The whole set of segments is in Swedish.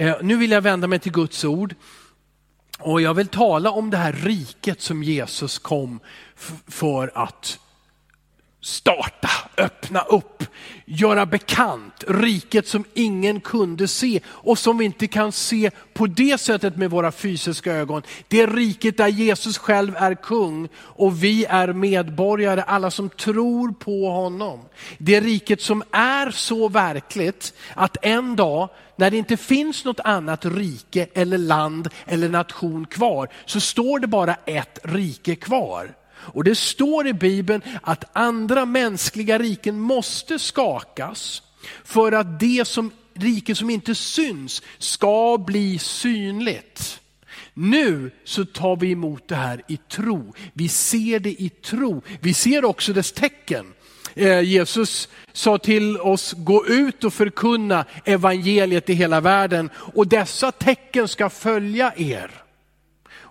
Eh, nu vill jag vända mig till Guds ord. Och jag vill tala om det här riket som Jesus kom för att starta, öppna upp, göra bekant. Riket som ingen kunde se och som vi inte kan se på det sättet med våra fysiska ögon. Det riket där Jesus själv är kung och vi är medborgare, alla som tror på honom. Det riket som är så verkligt att en dag när det inte finns något annat rike eller land eller nation kvar så står det bara ett rike kvar. Och det står i Bibeln att andra mänskliga riken måste skakas för att det som rike som inte syns ska bli synligt. Nu så tar vi emot det här i tro. Vi ser det i tro. Vi ser också dess tecken. Eh, Jesus sa till oss, gå ut och förkunna evangeliet i hela världen och dessa tecken ska följa er.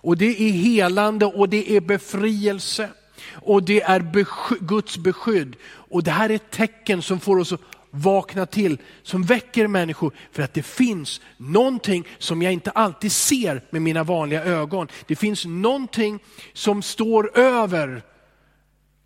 Och det är helande och det är befrielse. Och det är besky Guds beskydd. Och det här är ett tecken som får oss att vakna till, som väcker människor för att det finns någonting som jag inte alltid ser med mina vanliga ögon. Det finns någonting som står över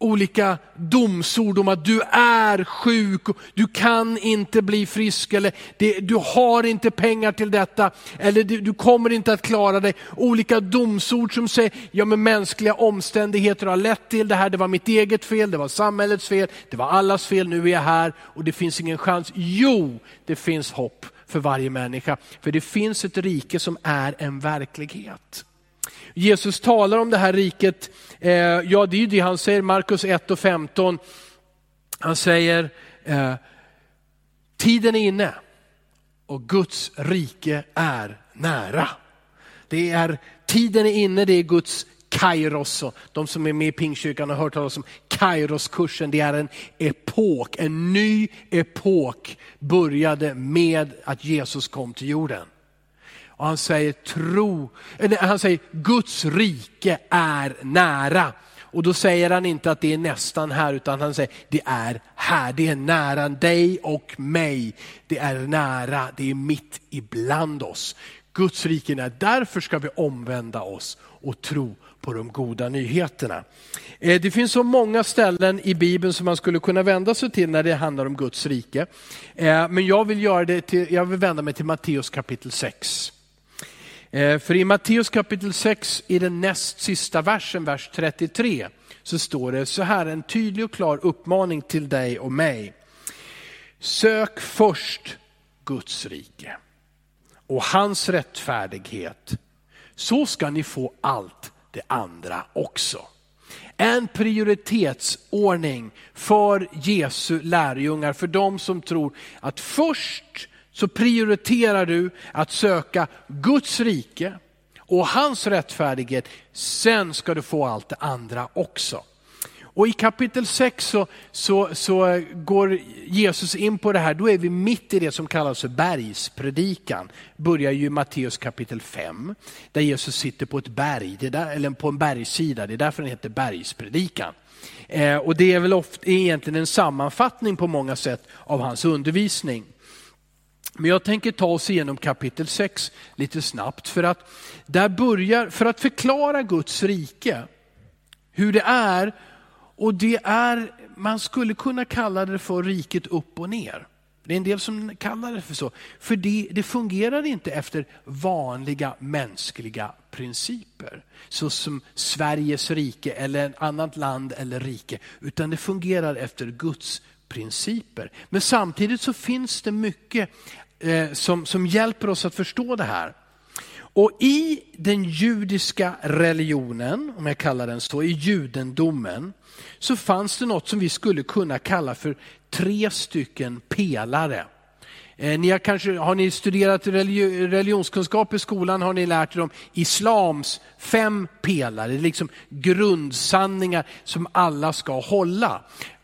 olika domsord om att du är sjuk, du kan inte bli frisk, eller det, du har inte pengar till detta, eller du, du, kommer inte att klara dig. Olika domsord som säger, ja men mänskliga omständigheter har lett till det här, det var mitt eget fel, det var samhällets fel, det var allas fel, nu är jag här och det finns ingen chans. Jo, det finns hopp för varje människa, för det finns ett rike som är en verklighet. Jesus talar om det här riket, eh, ja det är ju det han säger, Markus 1 och 15. Han säger, eh, tiden är inne och Guds rike är nära. Det är, tiden är inne, det är Guds Kairos. De som är med i Pingstkyrkan har hört talas om Kairos-kursen. Det är en epok, en ny epok började med att Jesus kom till jorden. Och han säger tro, han säger Guds rike är nära. Och då säger han inte att det är nästan här, utan han säger det är här, det är nära dig och mig. Det är nära, det är mitt ibland oss. Guds rike är därför ska vi omvända oss och tro på de goda nyheterna. Eh, det finns så många ställen i Bibeln som man skulle kunna vända sig till när det handlar om Guds rike. Eh, men jag vill, göra det till, jag vill vända mig till Matteus kapitel 6. Eh, för i Matteus kapitel 6, i den näst sista versen, vers 33, så står det så här, en tydlig och klar uppmaning till dig och mig. Sök först Guds rike och hans rättfärdighet, så ska ni få allt det andra också. En prioritetsordning för Jesu lärjungar, för de som tror att först så prioriterar du att söka Guds rike och hans rättfärdighet. Sen ska du få allt det andra också. Och i kapitel 6 så, så, så, går Jesus in på det här, då är vi mitt i det som kallas för bergspredikan. Börjar ju i Matteus kapitel 5, där Jesus sitter på ett berg, det där, eller på en bergssida, det är därför den heter bergspredikan. Eh, och det är väl ofta, egentligen en sammanfattning på många sätt av hans undervisning. Men jag tänker ta oss igenom kapitel 6 lite snabbt för att där börjar, för att förklara Guds rike, hur det är, och det är, man skulle kunna kalla det för riket upp och ner. Det är en del som kallar det för så. För det, det fungerar inte efter vanliga mänskliga principer. Så som Sveriges rike eller ett annat land eller rike. Utan det fungerar efter Guds principer. Men samtidigt så finns det mycket eh, som, som hjälper oss att förstå det här. Och i den judiska religionen, om jag kallar den så, i judendomen, så fanns det något som vi skulle kunna kalla för tre stycken pelare. Eh, ni har, kanske, har ni studerat religionskunskap i skolan har ni lärt er om islams fem pelare, liksom grundsanningar som alla ska hålla.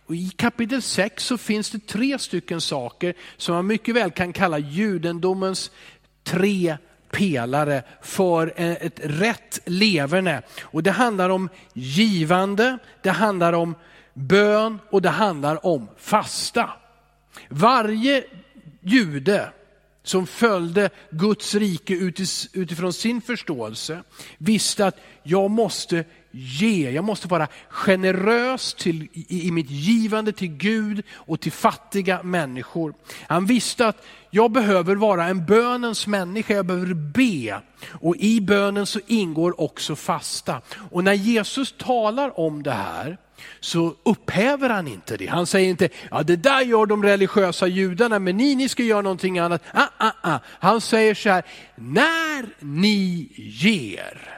Och I kapitel 6 så finns det tre stycken saker som man mycket väl kan kalla judendomens tre pelare för eh, ett rätt leverne. Och det handlar om givande, det handlar om bön och det handlar om fasta. Varje jude som följde Guds rike utifrån sin förståelse, visste att jag måste ge, jag måste vara generös till, i, i mitt givande till Gud och till fattiga människor. Han visste att jag behöver vara en bönens människa, jag behöver be. Och i bönen så ingår också fasta. Och när Jesus talar om det här, så upphäver han inte det. Han säger inte, ja det där gör de religiösa judarna, men ni, ni ska göra någonting annat. Ah, ah, ah. Han säger så här, när ni ger,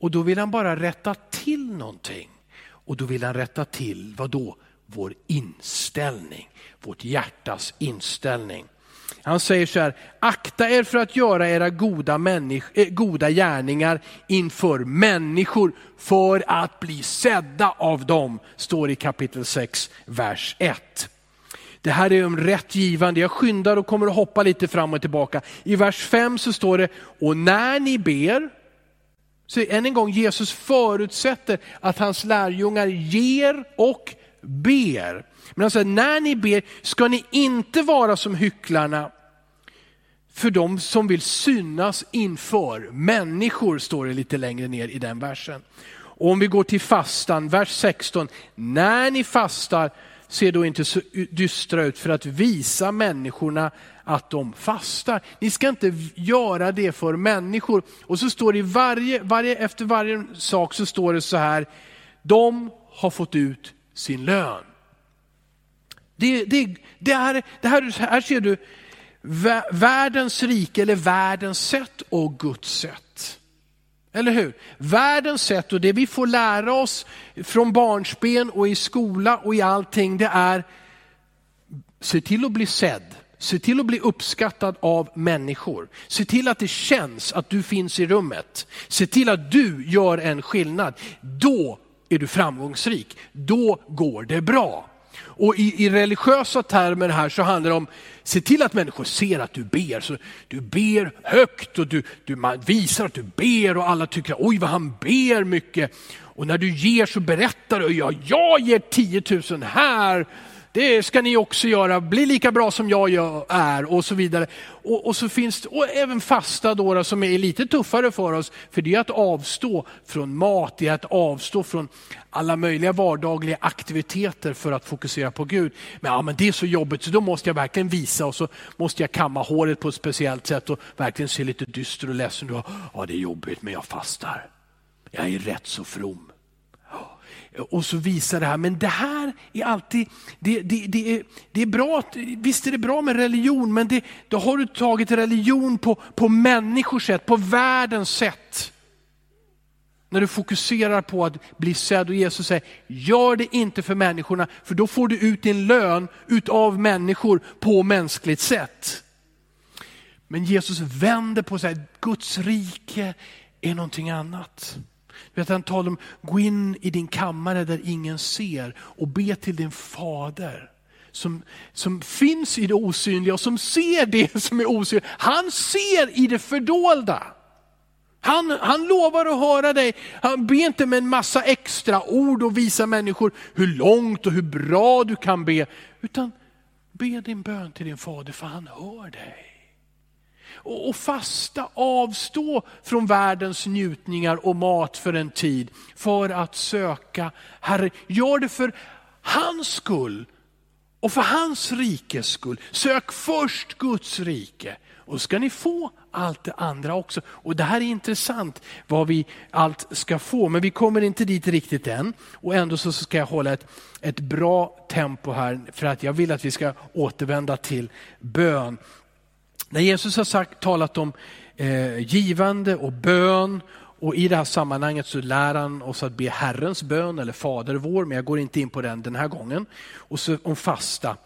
och då vill han bara rätta till någonting. Och då vill han rätta till, vad då? Vår inställning, vårt hjärtas inställning. Han säger så här, akta er för att göra era goda, människ- eh, goda gärningar inför människor för att bli sedda av dem, står i kapitel 6, vers 1. Det här är om rätt givande, jag skyndar och kommer att hoppa lite fram och tillbaka. I vers 5 så står det, och när ni ber, så än en gång, Jesus förutsätter att hans lärjungar ger och ber. Men han säger, när ni ber ska ni inte vara som hycklarna för de som vill synas inför människor, står det lite längre ner i den versen. Och om vi går till fastan, vers 16. När ni fastar, se då inte så dystra ut för att visa människorna att de fastar. Ni ska inte göra det för människor. Och så står det i varje, varje, efter varje sak så står det så här, de har fått ut sin lön. Det, det, det, här, det här, här ser du världens rike eller världens sätt och Guds sätt. Eller hur? Världens sätt och det vi får lära oss från barnsben och i skola och i allting det är se till att bli sedd. Se till att bli uppskattad av människor. Se till att det känns att du finns i rummet. Se till att du gör en skillnad. Då är du framgångsrik. Då går det bra. Och i, i religiösa termer här så handlar det om, se till att människor ser att du ber. Så du ber högt och du, du visar att du ber och alla tycker, oj vad han ber mycket. Och när du ger så berättar du, ja, jag ger 10 000 här det ska ni också göra, bli lika bra som jag är och så vidare. Och, och så finns det, och även fasta då, som är lite tuffare för oss, för det är att avstå från mat, det är att avstå från alla möjliga vardagliga aktiviteter för att fokusera på Gud. Men, ja, men det är så jobbigt så då måste jag verkligen visa och så måste jag kamma håret på ett speciellt sätt och verkligen se lite dyster och ledsen ut. Ja, det är jobbigt men jag fastar. Jag är rätt så from och så visar det här. Men det här är alltid, det, det, det, är, det är bra, visst är det bra med religion, men det, då har du tagit religion på, på människors sätt, på världens sätt. När du fokuserar på att bli sedd och Jesus säger, gör det inte för människorna, för då får du ut din lön utav människor på mänskligt sätt. Men Jesus vänder på sig, Guds rike är någonting annat. Vet, han talar om, gå in i din kammare där ingen ser och be till din fader. Som, som finns i det osynliga och som ser det som är osynligt. Han ser i det fördolda. Han, han lovar att höra dig. Han ber inte med en massa extra ord och visa människor hur långt och hur bra du kan be. Utan be din bön till din fader för han hör dig och, och fasta, avstå från världens njutningar och mat för en tid för att söka Herre. Gör det för hans skull och för hans rikes skull. Sök först Guds rike och ska ni få allt det andra också. Och det här är intressant vad vi allt ska få, men vi kommer inte dit riktigt än. Och ändå så ska jag hålla ett, ett bra tempo här för att jag vill att vi ska återvända till bön. När Jesus har sagt, talat om eh, givande och bön och i det här sammanhanget så lär han oss att be Herrens bön eller Fader vår, men jag går inte in på den den här gången. Och så om fasta.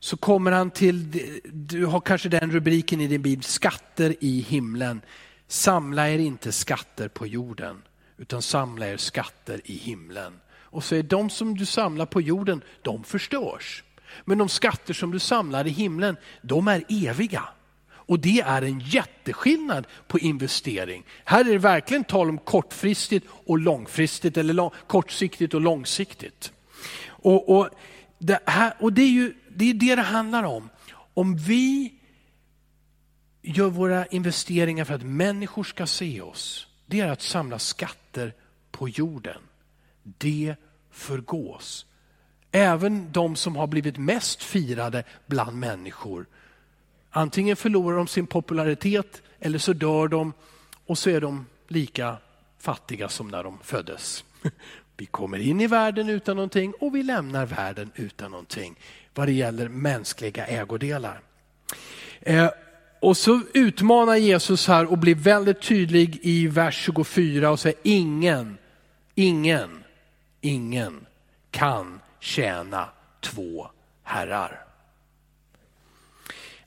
Så kommer han till, du har kanske den rubriken i din bibel, skatter i himlen. Samla er inte skatter på jorden, utan samla er skatter i himlen. Och så är de som du samlar på jorden, de förstörs. Men de skatter som du samlar i himlen, de är eviga. Och det är en jätteskillnad på investering. Här är det verkligen tal om kortfristigt och långfristigt, eller lång, kortsiktigt och långsiktigt. Och, och, det, här, och det är ju det, är det det handlar om. Om vi gör våra investeringar för att människor ska se oss, det är att samla skatter på jorden. Det förgås. Även de som har blivit mest firade bland människor. Antingen förlorar de sin popularitet eller så dör de och så är de lika fattiga som när de föddes. Vi kommer in i världen utan någonting och vi lämnar världen utan någonting vad det gäller mänskliga ägodelar. Eh, och så utmanar Jesus här och blir väldigt tydlig i vers 24 och säger ingen, ingen, ingen kan tjäna två herrar.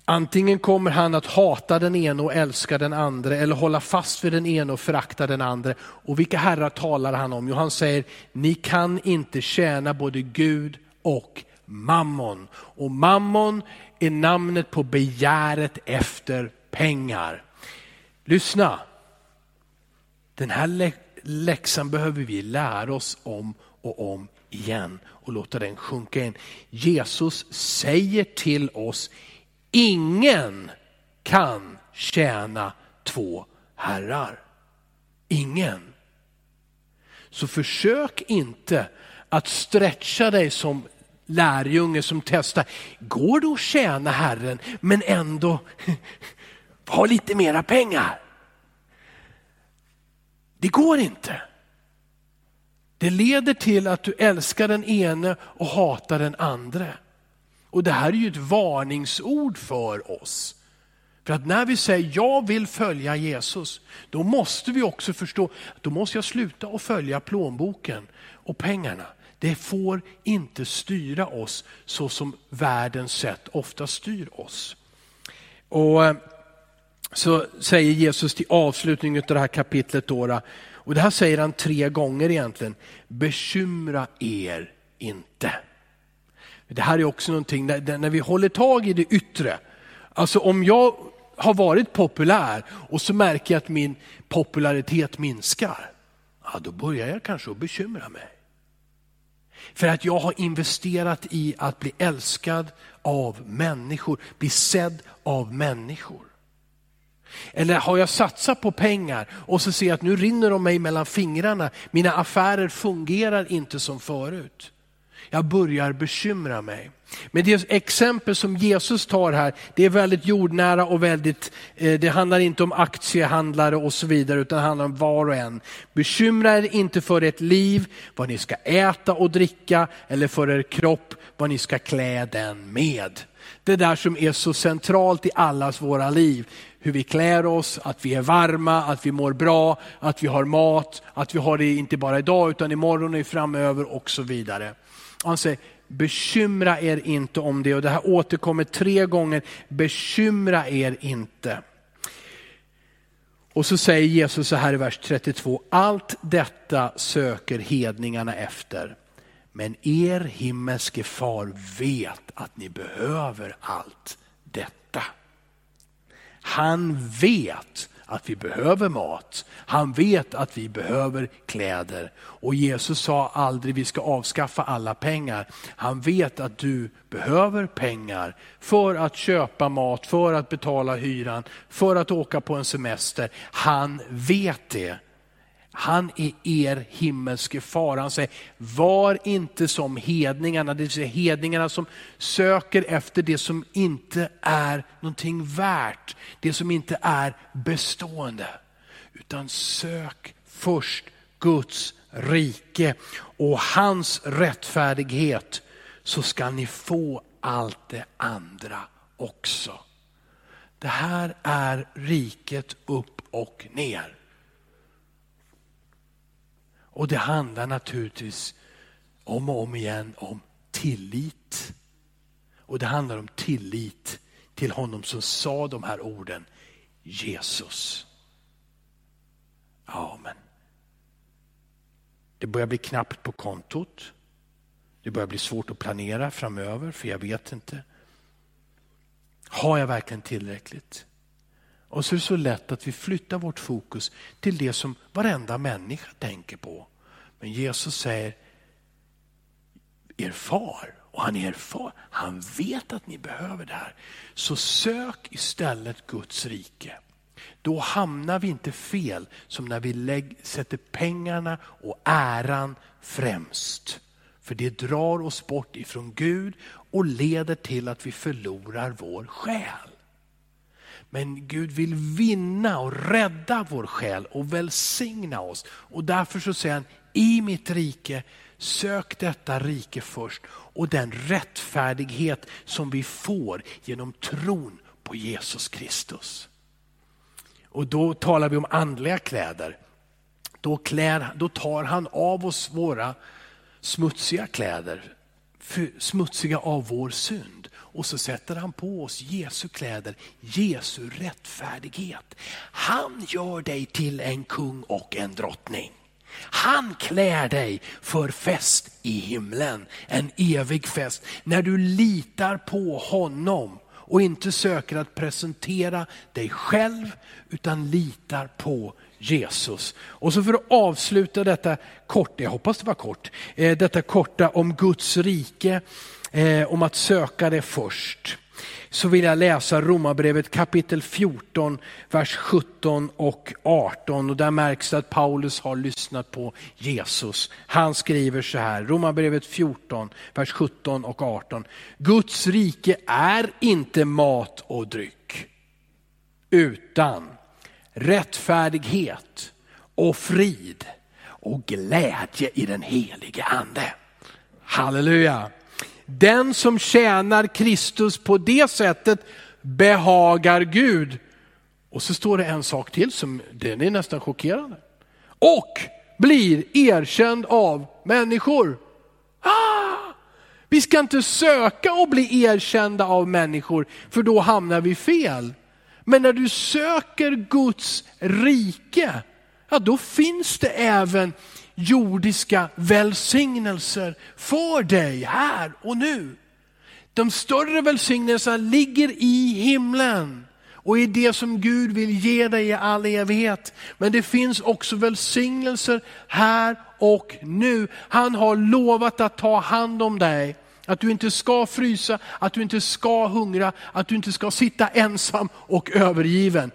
Antingen kommer han att hata den ene och älska den andra eller hålla fast vid den ene och förakta den andra. Och vilka herrar talar han om? Jo, han säger, ni kan inte tjäna både Gud och mammon. Och mammon är namnet på begäret efter pengar. Lyssna, den här läxan behöver vi lära oss om och om igen och låta den sjunka in. Jesus säger till oss, ingen kan tjäna två herrar. Ingen. Så försök inte att stretcha dig som lärjunge som testar. Går det att tjäna Herren men ändå ha lite mera pengar? Det går inte. Det leder till att du älskar den ene och hatar den andra. Och det här är ju ett varningsord för oss. För att när vi säger jag vill följa Jesus, då måste vi också förstå, då måste jag sluta att följa plånboken och pengarna. Det får inte styra oss så som världens sätt ofta styr oss. Och eh, så säger Jesus till avslutningen av det här kapitlet, då, och det här säger han tre gånger egentligen, bekymra er inte. Det här är också någonting, när, när vi håller tag i det yttre, alltså om jag har varit populär och så märker jag att min popularitet minskar, ja, då börjar jag kanske att bekymra mig. För att jag har investerat i att bli älskad av människor, bli sedd av människor. Eller har jag satsat på pengar och så ser jag att nu rinner de mig mellan fingrarna, mina affärer fungerar inte som förut. Jag börjar bekymra mig. Men det exempel som Jesus tar här, det är väldigt jordnära och väldigt, eh, det handlar inte om aktiehandlare och så vidare, utan det handlar om var och en. Bekymra er inte för ert liv, vad ni ska äta och dricka, eller för er kropp, vad ni ska klä den med. Det där som är så centralt i allas våra liv. Hur vi klär oss, att vi är varma, att vi mår bra, att vi har mat, att vi har det inte bara idag utan imorgon och framöver och så vidare. Han säger, bekymra er inte om det. Och det här återkommer tre gånger, bekymra er inte. Och så säger Jesus så här i vers 32, allt detta söker hedningarna efter. Men er himmelske far vet att ni behöver allt detta. Han vet att vi behöver mat. Han vet att vi behöver kläder. Och Jesus sa aldrig vi ska avskaffa alla pengar. Han vet att du behöver pengar för att köpa mat, för att betala hyran, för att åka på en semester. Han vet det. Han är er himmelske far. Han säger, var inte som hedningarna, det vill säga hedningarna som söker efter det som inte är någonting värt, det som inte är bestående. Utan sök först Guds rike och hans rättfärdighet så ska ni få allt det andra också. Det här är riket upp och ner. Och det handlar naturligtvis om och om igen om tillit. Och det handlar om tillit till honom som sa de här orden, Jesus. Amen. Det börjar bli knappt på kontot. Det börjar bli svårt att planera framöver, för jag vet inte. Har jag verkligen tillräckligt? Och så är det så lätt att vi flyttar vårt fokus till det som varenda människa tänker på. Men Jesus säger, er far och han är er far. Han vet att ni behöver det här. Så sök istället Guds rike. Då hamnar vi inte fel som när vi lägg, sätter pengarna och äran främst. För det drar oss bort ifrån Gud och leder till att vi förlorar vår själ. Men Gud vill vinna och rädda vår själ och välsigna oss. Och därför så säger han, i mitt rike, sök detta rike först och den rättfärdighet som vi får genom tron på Jesus Kristus. Och då talar vi om andliga kläder. Då, klär, då tar han av oss våra smutsiga kläder, smutsiga av vår synd. Och så sätter han på oss Jesu kläder, Jesu rättfärdighet. Han gör dig till en kung och en drottning. Han klär dig för fest i himlen, en evig fest. När du litar på honom och inte söker att presentera dig själv utan litar på Jesus. Och så för att avsluta detta korta, jag hoppas det var kort, eh, detta korta om Guds rike, eh, om att söka det först så vill jag läsa Romarbrevet kapitel 14, vers 17 och 18. Och där märks det att Paulus har lyssnat på Jesus. Han skriver så här, Romarbrevet 14, vers 17 och 18. Guds rike är inte mat och dryck, utan rättfärdighet och frid och glädje i den helige ande. Halleluja! Den som tjänar Kristus på det sättet behagar Gud. Och så står det en sak till som den är nästan chockerande. Och blir erkänd av människor. Ah! Vi ska inte söka och bli erkända av människor för då hamnar vi fel. Men när du söker Guds rike, ja då finns det även jordiska välsignelser för dig här och nu. De större välsignelserna ligger i himlen och är det som Gud vill ge dig i all evighet. Men det finns också välsignelser här och nu. Han har lovat att ta hand om dig. Att du inte ska frysa, att du inte ska hungra, att du inte ska sitta ensam och övergiven.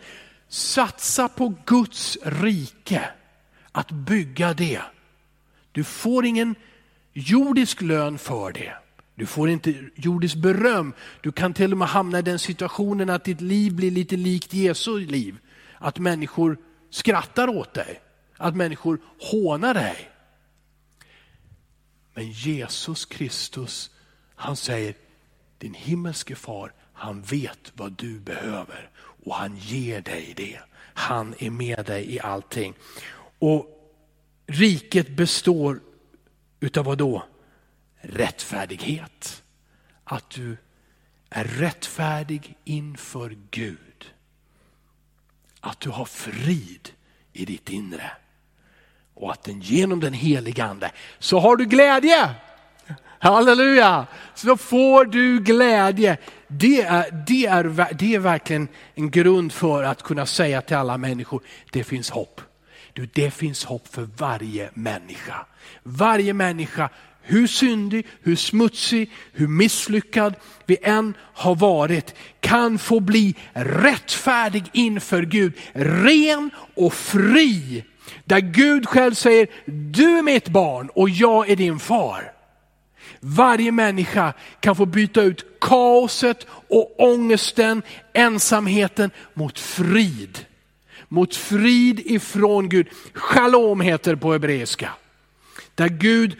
Satsa på Guds rike att bygga det. Du får ingen jordisk lön för det. Du får inte jordiskt beröm. Du kan till och med hamna i den situationen att ditt liv blir lite likt Jesu liv. Att människor skrattar åt dig, att människor hånar dig. Men Jesus Kristus, han säger, din himmelske far, han vet vad du behöver och han ger dig det. Han är med dig i allting. Och riket består utav vad då? Rättfärdighet. Att du är rättfärdig inför Gud. Att du har frid i ditt inre. Och att den genom den heliga ande så har du glädje. Halleluja! Så får du glädje. Det är, det, är, det är verkligen en grund för att kunna säga till alla människor, det finns hopp. Du, det finns hopp för varje människa. Varje människa, hur syndig, hur smutsig, hur misslyckad vi än har varit, kan få bli rättfärdig inför Gud. Ren och fri. Där Gud själv säger, du är mitt barn och jag är din far. Varje människa kan få byta ut kaoset och ångesten, ensamheten mot frid mot frid ifrån Gud. Shalom heter på hebreiska. Där Gud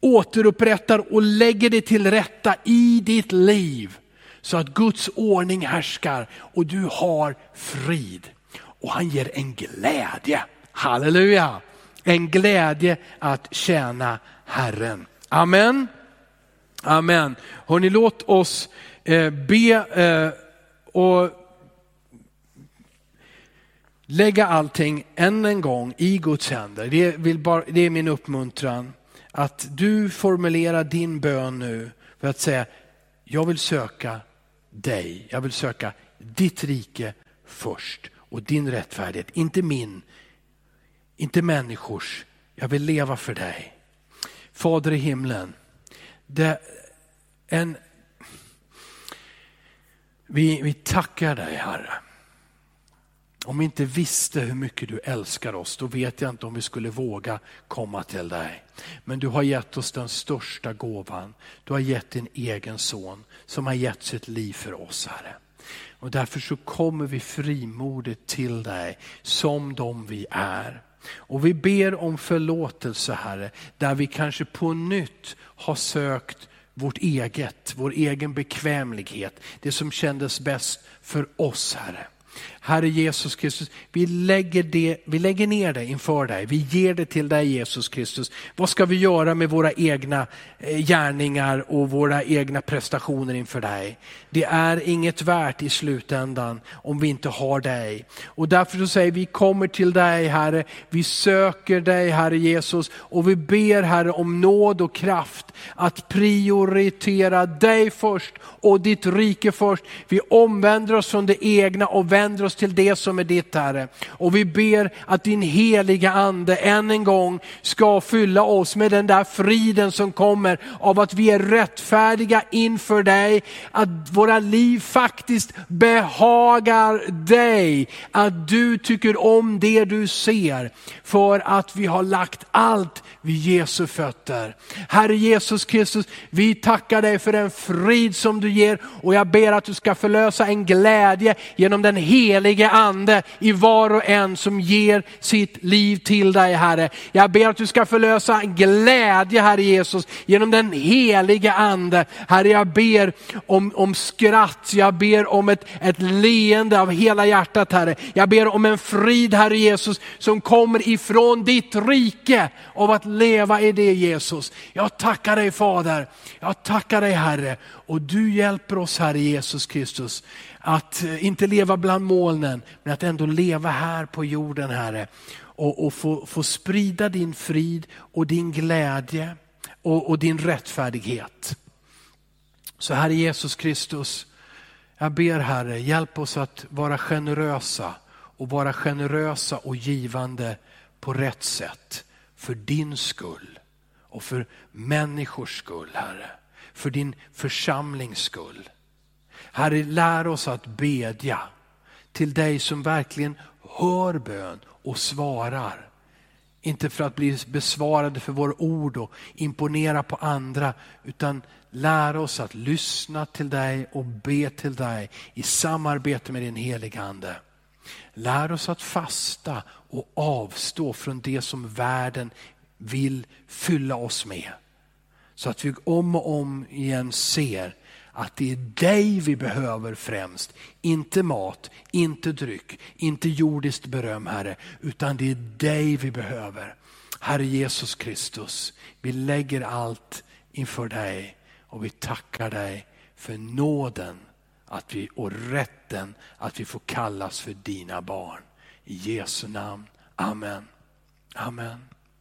återupprättar och lägger det till rätta i ditt liv. Så att Guds ordning härskar och du har frid. Och han ger en glädje, halleluja, en glädje att tjäna Herren. Amen. Amen. Hörrni, låt oss eh, be eh, och lägga allting än en gång i Guds händer. Det, vill bara, det är min uppmuntran. Att du formulerar din bön nu för att säga, jag vill söka dig, jag vill söka ditt rike först och din rättfärdighet, inte min, inte människors. Jag vill leva för dig. Fader i himlen, det, en... Vi, vi tackar dig Herre. Om vi inte visste hur mycket du älskar oss, då vet jag inte om vi skulle våga komma till dig. Men du har gett oss den största gåvan. Du har gett din egen son som har gett sitt liv för oss, Herre. Och därför så kommer vi frimodigt till dig som de vi är. Och vi ber om förlåtelse Herre, där vi kanske på nytt har sökt vårt eget, vår egen bekvämlighet, det som kändes bäst för oss Herre. Herre Jesus Kristus, vi lägger, det, vi lägger ner det inför dig. Vi ger det till dig Jesus Kristus. Vad ska vi göra med våra egna eh, gärningar och våra egna prestationer inför dig? Det är inget värt i slutändan om vi inte har dig. Och därför så säger vi, vi kommer till dig Herre, vi söker dig Herre Jesus och vi ber Herre om nåd och kraft att prioritera dig först och ditt rike först. Vi omvänder oss från det egna och vänder vänder oss till det som är ditt Herre. Och vi ber att din heliga ande än en gång ska fylla oss med den där friden som kommer av att vi är rättfärdiga inför dig. Att våra liv faktiskt behagar dig. Att du tycker om det du ser. För att vi har lagt allt vid Jesu fötter. Herre Jesus Kristus, vi tackar dig för den frid som du ger och jag ber att du ska förlösa en glädje genom den helige ande i var och en som ger sitt liv till dig Herre. Jag ber att du ska förlösa glädje Herre Jesus genom den helige ande. Herre jag ber om, om skratt, jag ber om ett, ett leende av hela hjärtat Herre. Jag ber om en frid Herre Jesus som kommer ifrån ditt rike av att leva i det Jesus. Jag tackar dig Fader, jag tackar dig Herre och du hjälper oss Herre Jesus Kristus att eh, inte leva bland molnen men att ändå leva här på jorden Herre och, och få, få sprida din frid och din glädje och, och din rättfärdighet. Så Herre Jesus Kristus, jag ber Herre, hjälp oss att vara generösa och vara generösa och givande på rätt sätt för din skull och för människors skull, Herre. För din församlings skull. Herre, lär oss att bedja till dig som verkligen hör bön och svarar. Inte för att bli besvarade för våra ord och imponera på andra, utan lär oss att lyssna till dig och be till dig i samarbete med din heliga Ande. Lär oss att fasta och avstå från det som världen vill fylla oss med. Så att vi om och om igen ser att det är dig vi behöver främst. Inte mat, inte dryck, inte jordiskt beröm Herre, utan det är dig vi behöver. Herre Jesus Kristus, vi lägger allt inför dig och vi tackar dig för nåden att vi, och rätten att vi får kallas för dina barn. I Jesu namn. Amen. Amen.